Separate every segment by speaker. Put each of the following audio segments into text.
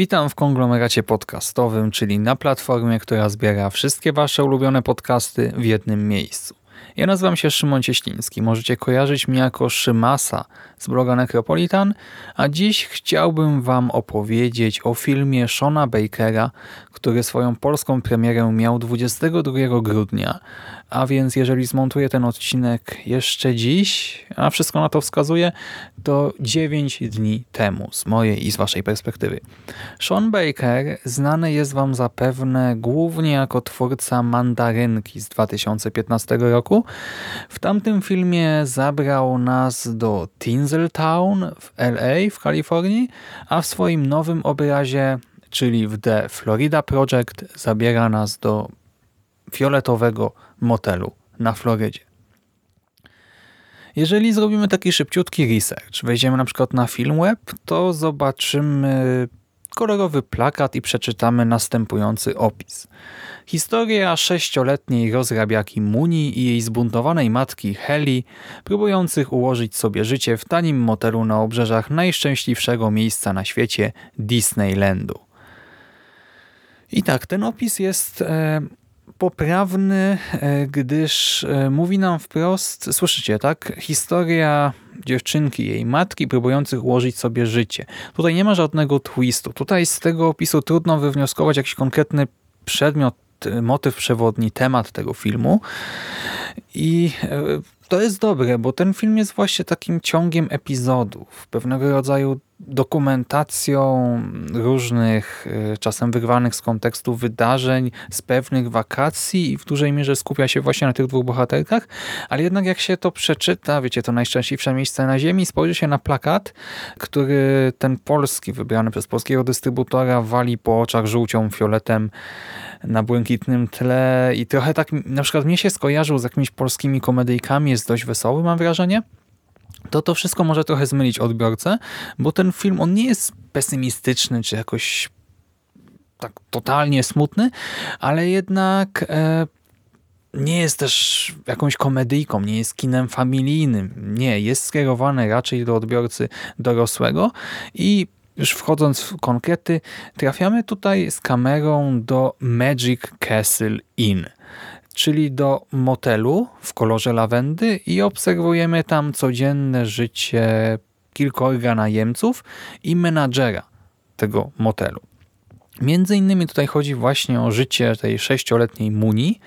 Speaker 1: Witam w konglomeracie podcastowym, czyli na platformie, która zbiera wszystkie Wasze ulubione podcasty w jednym miejscu. Ja nazywam się Szymon Cieśliński. Możecie kojarzyć mnie jako Szymasa z bloga Necropolitan, a dziś chciałbym Wam opowiedzieć o filmie Shona Bakera, który swoją polską premierę miał 22 grudnia, a więc jeżeli zmontuję ten odcinek jeszcze dziś, a wszystko na to wskazuje, to 9 dni temu z mojej i z waszej perspektywy. Sean Baker znany jest wam zapewne głównie jako twórca Mandarynki z 2015 roku. W tamtym filmie zabrał nas do Tinseltown w LA w Kalifornii, a w swoim nowym obrazie, czyli w The Florida Project, zabiera nas do fioletowego motelu na Florydzie. Jeżeli zrobimy taki szybciutki research, wejdziemy na przykład na Filmweb, to zobaczymy kolorowy plakat i przeczytamy następujący opis. Historia sześcioletniej rozrabiaki Muni i jej zbuntowanej matki Heli, próbujących ułożyć sobie życie w tanim motelu na obrzeżach najszczęśliwszego miejsca na świecie Disneylandu. I tak, ten opis jest e, poprawny, e, gdyż e, mówi nam wprost, słyszycie, tak? Historia dziewczynki, jej matki próbujących ułożyć sobie życie. Tutaj nie ma żadnego twistu. Tutaj z tego opisu trudno wywnioskować jakiś konkretny przedmiot, motyw przewodni, temat tego filmu. I to jest dobre, bo ten film jest właśnie takim ciągiem epizodów, pewnego rodzaju dokumentacją różnych, y, czasem wyrwanych z kontekstu wydarzeń, z pewnych wakacji i w dużej mierze skupia się właśnie na tych dwóch bohaterkach, ale jednak jak się to przeczyta, wiecie, to najszczęśliwsze miejsce na ziemi, spojrzy się na plakat, który ten polski, wybrany przez polskiego dystrybutora, wali po oczach żółcią, fioletem na błękitnym tle i trochę tak na przykład mnie się skojarzył z jakimiś polskimi komedyjkami, jest dość wesoły mam wrażenie, to to wszystko może trochę zmylić odbiorcę, bo ten film on nie jest pesymistyczny czy jakoś tak totalnie smutny, ale jednak e, nie jest też jakąś komedyjką, nie jest kinem familijnym. Nie, jest skierowany raczej do odbiorcy dorosłego i już wchodząc w konkrety, trafiamy tutaj z kamerą do Magic Castle Inn czyli do motelu w kolorze lawendy i obserwujemy tam codzienne życie kilkorga najemców i menadżera tego motelu. Między innymi tutaj chodzi właśnie o życie tej sześcioletniej Muni,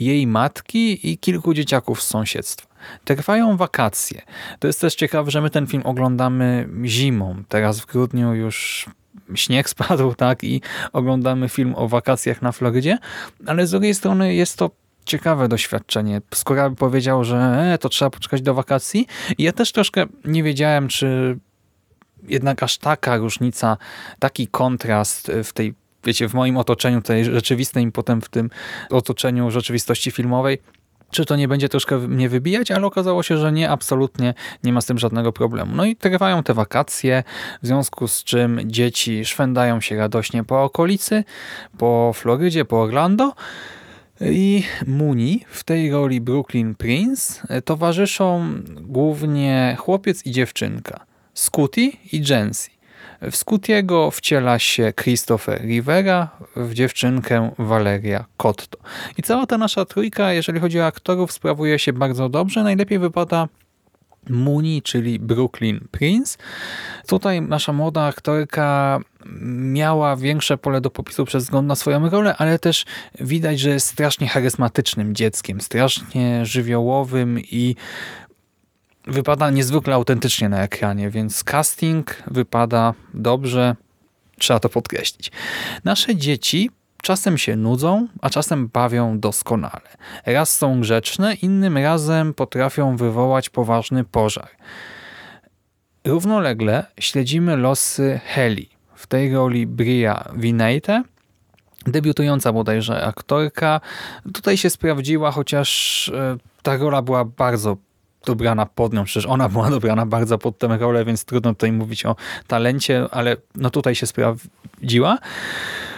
Speaker 1: jej matki i kilku dzieciaków z sąsiedztwa. Trwają wakacje. To jest też ciekawe, że my ten film oglądamy zimą. Teraz w grudniu już śnieg spadł, tak, i oglądamy film o wakacjach na Florydzie, ale z drugiej strony jest to ciekawe doświadczenie. Skoro by powiedział, że e, to trzeba poczekać do wakacji. I ja też troszkę nie wiedziałem, czy jednak aż taka różnica, taki kontrast w tej, wiecie, w moim otoczeniu tej rzeczywistej i potem w tym otoczeniu rzeczywistości filmowej, czy to nie będzie troszkę mnie wybijać, ale okazało się, że nie, absolutnie nie ma z tym żadnego problemu. No i trwają te wakacje, w związku z czym dzieci szwędają się radośnie po okolicy, po Florydzie, po Orlando, i Muni w tej roli Brooklyn Prince towarzyszą głównie chłopiec i dziewczynka, Scooty i Jency. W Scootiego wciela się Christopher Rivera, w dziewczynkę Valeria Cotto. I cała ta nasza trójka, jeżeli chodzi o aktorów, sprawuje się bardzo dobrze. Najlepiej wypada Muni, czyli Brooklyn Prince. Tutaj nasza młoda aktorka miała większe pole do popisu przez wzgląd na swoją rolę, ale też widać, że jest strasznie charyzmatycznym dzieckiem, strasznie żywiołowym i wypada niezwykle autentycznie na ekranie, więc casting wypada dobrze, trzeba to podkreślić. Nasze dzieci czasem się nudzą, a czasem bawią doskonale. Raz są grzeczne, innym razem potrafią wywołać poważny pożar. Równolegle śledzimy losy Heli. W tej roli Bria Vinate, debiutująca bodajże aktorka. Tutaj się sprawdziła, chociaż e, ta rola była bardzo dobrana pod nią, przecież ona była dobrana bardzo pod tę rolę, więc trudno tutaj mówić o talencie, ale no tutaj się sprawdziła.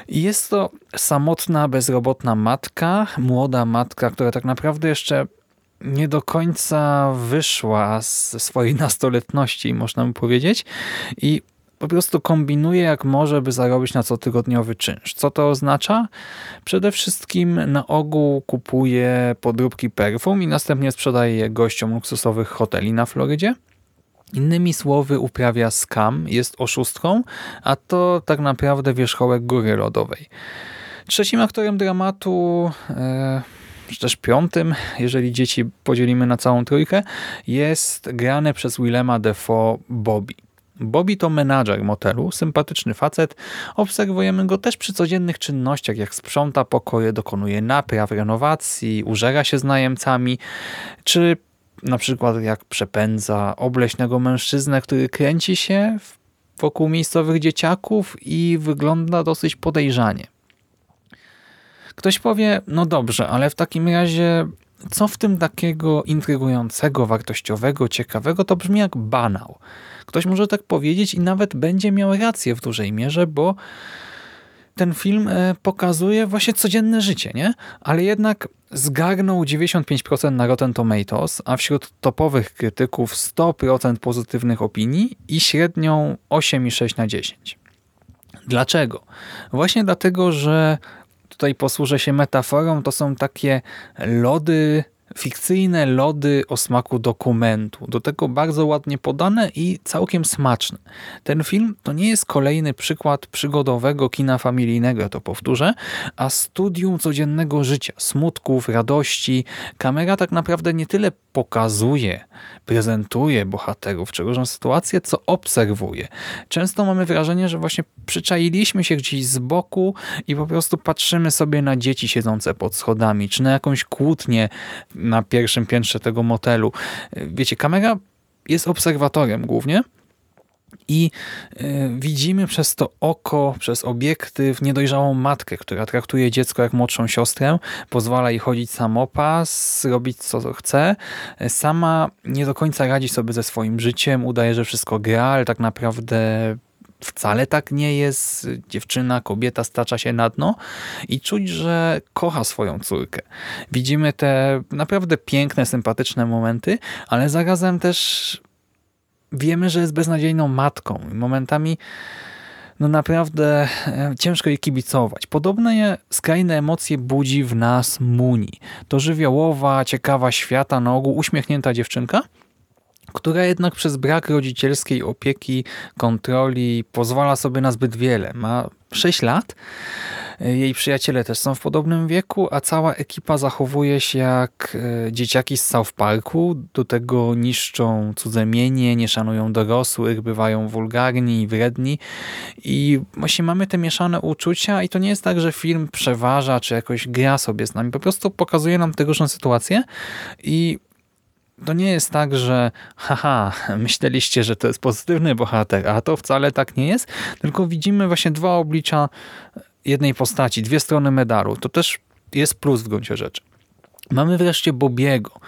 Speaker 1: Jest to samotna, bezrobotna matka, młoda matka, która tak naprawdę jeszcze nie do końca wyszła ze swojej nastoletności, można by powiedzieć. I po prostu kombinuje jak może, by zarobić na cotygodniowy czynsz. Co to oznacza? Przede wszystkim na ogół kupuje podróbki perfum i następnie sprzedaje je gościom luksusowych hoteli na Florydzie. Innymi słowy uprawia skam, jest oszustką, a to tak naprawdę wierzchołek góry lodowej. Trzecim aktorem dramatu, e, czy też piątym, jeżeli dzieci podzielimy na całą trójkę, jest grany przez Willema Defoe Bobby. Bobby to menadżer motelu, sympatyczny facet. Obserwujemy go też przy codziennych czynnościach, jak sprząta pokoje, dokonuje napraw, renowacji, użera się z najemcami, czy na przykład jak przepędza obleśnego mężczyznę, który kręci się wokół miejscowych dzieciaków i wygląda dosyć podejrzanie. Ktoś powie, no dobrze, ale w takim razie co w tym takiego intrygującego, wartościowego, ciekawego? To brzmi jak banał. Ktoś może tak powiedzieć i nawet będzie miał rację w dużej mierze, bo ten film e, pokazuje właśnie codzienne życie, nie? Ale jednak zgarnął 95% na Rotten Tomatoes, a wśród topowych krytyków 100% pozytywnych opinii i średnią 8,6 na 10. Dlaczego? Właśnie dlatego, że tutaj posłużę się metaforą, to są takie lody fikcyjne lody o smaku dokumentu. Do tego bardzo ładnie podane i całkiem smaczne. Ten film to nie jest kolejny przykład przygodowego kina familijnego, to powtórzę, a studium codziennego życia, smutków, radości. Kamera tak naprawdę nie tyle pokazuje, prezentuje bohaterów czy różne sytuacje, co obserwuje. Często mamy wrażenie, że właśnie przyczailiśmy się gdzieś z boku i po prostu patrzymy sobie na dzieci siedzące pod schodami, czy na jakąś kłótnię na pierwszym piętrze tego motelu. Wiecie, kamera jest obserwatorem głównie, i y, widzimy przez to oko, przez obiektyw niedojrzałą matkę, która traktuje dziecko jak młodszą siostrę, pozwala jej chodzić samopas, robić co chce. Sama nie do końca radzi sobie ze swoim życiem, udaje, że wszystko gra, ale tak naprawdę wcale tak nie jest. Dziewczyna, kobieta stacza się na dno i czuć, że kocha swoją córkę. Widzimy te naprawdę piękne, sympatyczne momenty, ale zarazem też wiemy, że jest beznadziejną matką. Momentami no naprawdę e, ciężko jej kibicować. Podobne skrajne emocje budzi w nas Muni. To żywiołowa, ciekawa świata, na ogół uśmiechnięta dziewczynka, która jednak przez brak rodzicielskiej opieki, kontroli pozwala sobie na zbyt wiele. Ma 6 lat, jej przyjaciele też są w podobnym wieku, a cała ekipa zachowuje się jak e, dzieciaki z South Parku. Do tego niszczą cudze mienie, nie szanują dorosłych, bywają wulgarni i wredni. I właśnie mamy te mieszane uczucia i to nie jest tak, że film przeważa, czy jakoś gra sobie z nami. Po prostu pokazuje nam te różne sytuacje i to nie jest tak, że haha, myśleliście, że to jest pozytywny bohater, a to wcale tak nie jest, tylko widzimy właśnie dwa oblicza jednej postaci, dwie strony medalu. To też jest plus w gruncie rzeczy. Mamy wreszcie Bobiego.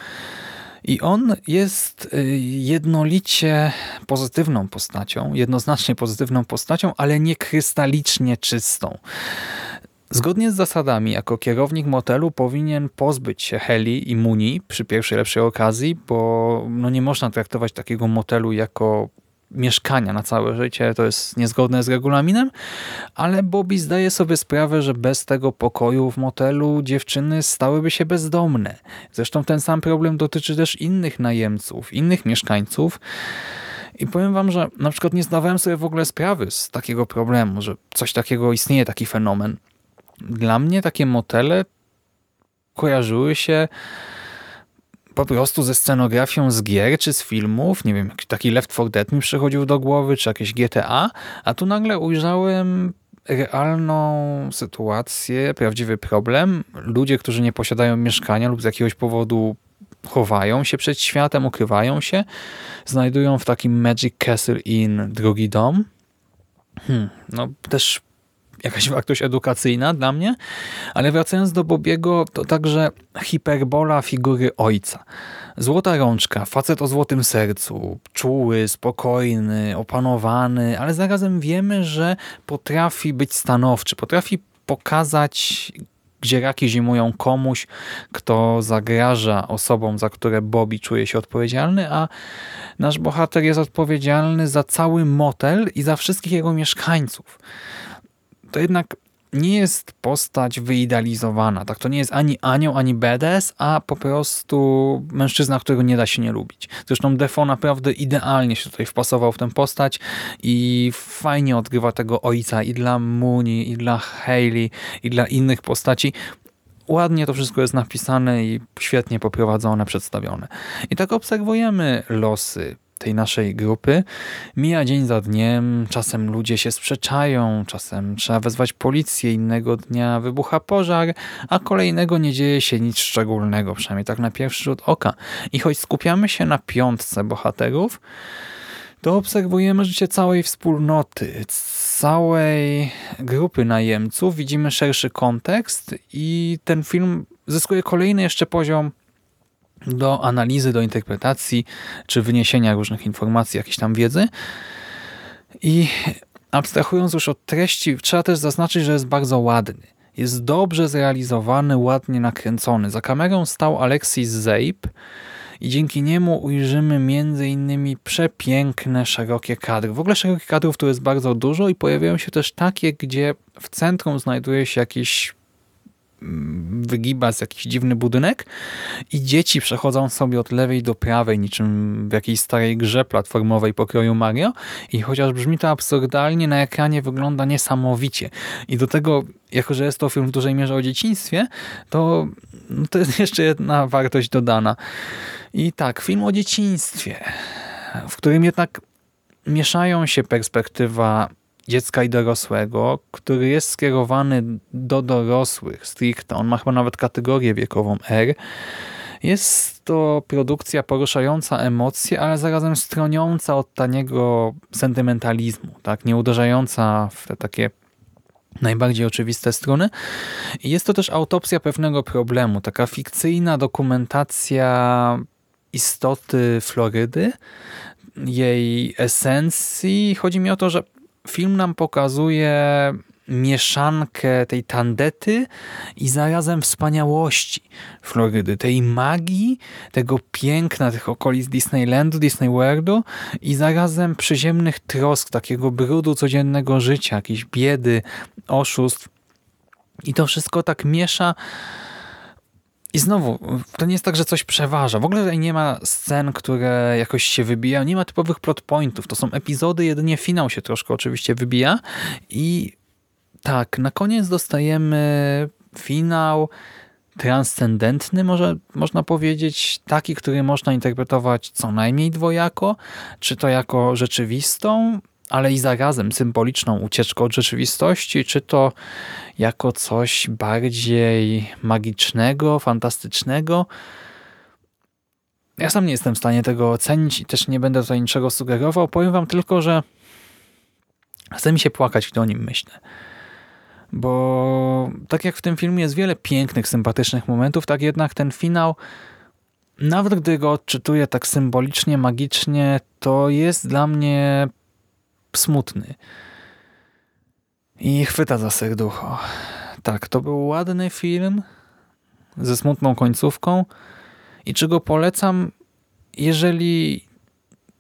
Speaker 1: I on jest y, jednolicie pozytywną postacią, jednoznacznie pozytywną postacią, ale nie krystalicznie czystą. Zgodnie z zasadami, jako kierownik motelu powinien pozbyć się Heli i Muni przy pierwszej lepszej okazji, bo no nie można traktować takiego motelu jako mieszkania na całe życie, to jest niezgodne z regulaminem, ale Bobby zdaje sobie sprawę, że bez tego pokoju w motelu dziewczyny stałyby się bezdomne. Zresztą ten sam problem dotyczy też innych najemców, innych mieszkańców. I powiem wam, że na przykład nie zdawałem sobie w ogóle sprawy z takiego problemu, że coś takiego istnieje, taki fenomen. Dla mnie takie motele kojarzyły się po prostu ze scenografią z gier czy z filmów. Nie wiem, taki Left 4 Dead mi przychodził do głowy, czy jakieś GTA, a tu nagle ujrzałem realną sytuację, prawdziwy problem. Ludzie, którzy nie posiadają mieszkania lub z jakiegoś powodu chowają się przed światem, ukrywają się, znajdują w takim Magic Castle Inn drugi dom. Hmm, no też jakaś wartość edukacyjna dla mnie, ale wracając do Bobiego, to także hiperbola figury ojca. Złota rączka, facet o złotym sercu, czuły, spokojny, opanowany, ale zarazem wiemy, że potrafi być stanowczy, potrafi pokazać gdzie raki zimują komuś, kto zagraża osobom, za które Bobby czuje się odpowiedzialny, a nasz bohater jest odpowiedzialny za cały motel i za wszystkich jego mieszkańców. To jednak nie jest postać wyidealizowana. Tak? To nie jest ani anioł, ani badass, a po prostu mężczyzna, którego nie da się nie lubić. Zresztą Defo naprawdę idealnie się tutaj wpasował w tę postać i fajnie odgrywa tego ojca i dla Muni, i dla Hayley, i dla innych postaci. Ładnie to wszystko jest napisane i świetnie poprowadzone, przedstawione. I tak obserwujemy losy tej naszej grupy. Mija dzień za dniem, czasem ludzie się sprzeczają, czasem trzeba wezwać policję, innego dnia wybucha pożar, a kolejnego nie dzieje się nic szczególnego, przynajmniej tak na pierwszy rzut oka. I choć skupiamy się na piątce bohaterów, to obserwujemy życie całej wspólnoty, całej grupy najemców, widzimy szerszy kontekst i ten film zyskuje kolejny jeszcze poziom do analizy, do interpretacji, czy wyniesienia różnych informacji, jakiejś tam wiedzy. I abstrahując już od treści, trzeba też zaznaczyć, że jest bardzo ładny. Jest dobrze zrealizowany, ładnie nakręcony. Za kamerą stał Alexis Zeip i dzięki niemu ujrzymy innymi przepiękne, szerokie kadry. W ogóle szerokich kadrów tu jest bardzo dużo i pojawiają się też takie, gdzie w centrum znajduje się jakiś wygiba z jakiś dziwny budynek i dzieci przechodzą sobie od lewej do prawej, niczym w jakiejś starej grze platformowej pokroju Mario i chociaż brzmi to absurdalnie, na ekranie wygląda niesamowicie. I do tego, jako że jest to film w dużej mierze o dzieciństwie, to, no to jest jeszcze jedna wartość dodana. I tak, film o dzieciństwie, w którym jednak mieszają się perspektywa dziecka i dorosłego, który jest skierowany do dorosłych stricte. On ma chyba nawet kategorię wiekową R. Jest to produkcja poruszająca emocje, ale zarazem stroniąca od taniego sentymentalizmu, tak? nie uderzająca w te takie najbardziej oczywiste strony. Jest to też autopsja pewnego problemu, taka fikcyjna dokumentacja istoty Florydy, jej esencji. Chodzi mi o to, że film nam pokazuje mieszankę tej tandety i zarazem wspaniałości Florydy, tej magii, tego piękna tych okolic Disneylandu, Disney Worldu i zarazem przyziemnych trosk, takiego brudu codziennego życia, jakiejś biedy, oszustw. I to wszystko tak miesza i znowu, to nie jest tak, że coś przeważa. W ogóle tutaj nie ma scen, które jakoś się wybijają. Nie ma typowych plot pointów. To są epizody, jedynie finał się troszkę oczywiście wybija. I tak, na koniec dostajemy finał transcendentny, może można powiedzieć, taki, który można interpretować co najmniej dwojako, czy to jako rzeczywistą, ale i zarazem symboliczną ucieczkę od rzeczywistości, czy to jako coś bardziej magicznego, fantastycznego. Ja sam nie jestem w stanie tego ocenić i też nie będę tutaj niczego sugerował. Powiem wam tylko, że chce mi się płakać, gdy o nim myślę. Bo tak jak w tym filmie jest wiele pięknych, sympatycznych momentów, tak jednak ten finał, nawet gdy go odczytuję tak symbolicznie, magicznie, to jest dla mnie smutny. I chwyta za serducho. Tak, to był ładny film ze smutną końcówką i czy go polecam, jeżeli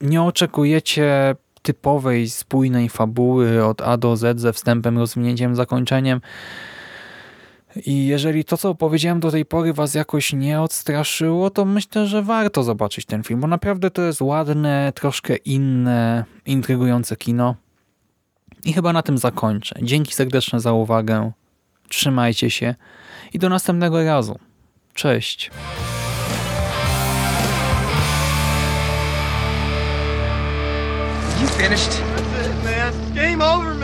Speaker 1: nie oczekujecie typowej, spójnej fabuły od A do Z ze wstępem, rozwinięciem, zakończeniem i jeżeli to, co opowiedziałem do tej pory was jakoś nie odstraszyło, to myślę, że warto zobaczyć ten film, bo naprawdę to jest ładne, troszkę inne, intrygujące kino. I chyba na tym zakończę. Dzięki serdeczne za uwagę. Trzymajcie się i do następnego razu. Cześć.
Speaker 2: You finished? That's it, man. Game over, man.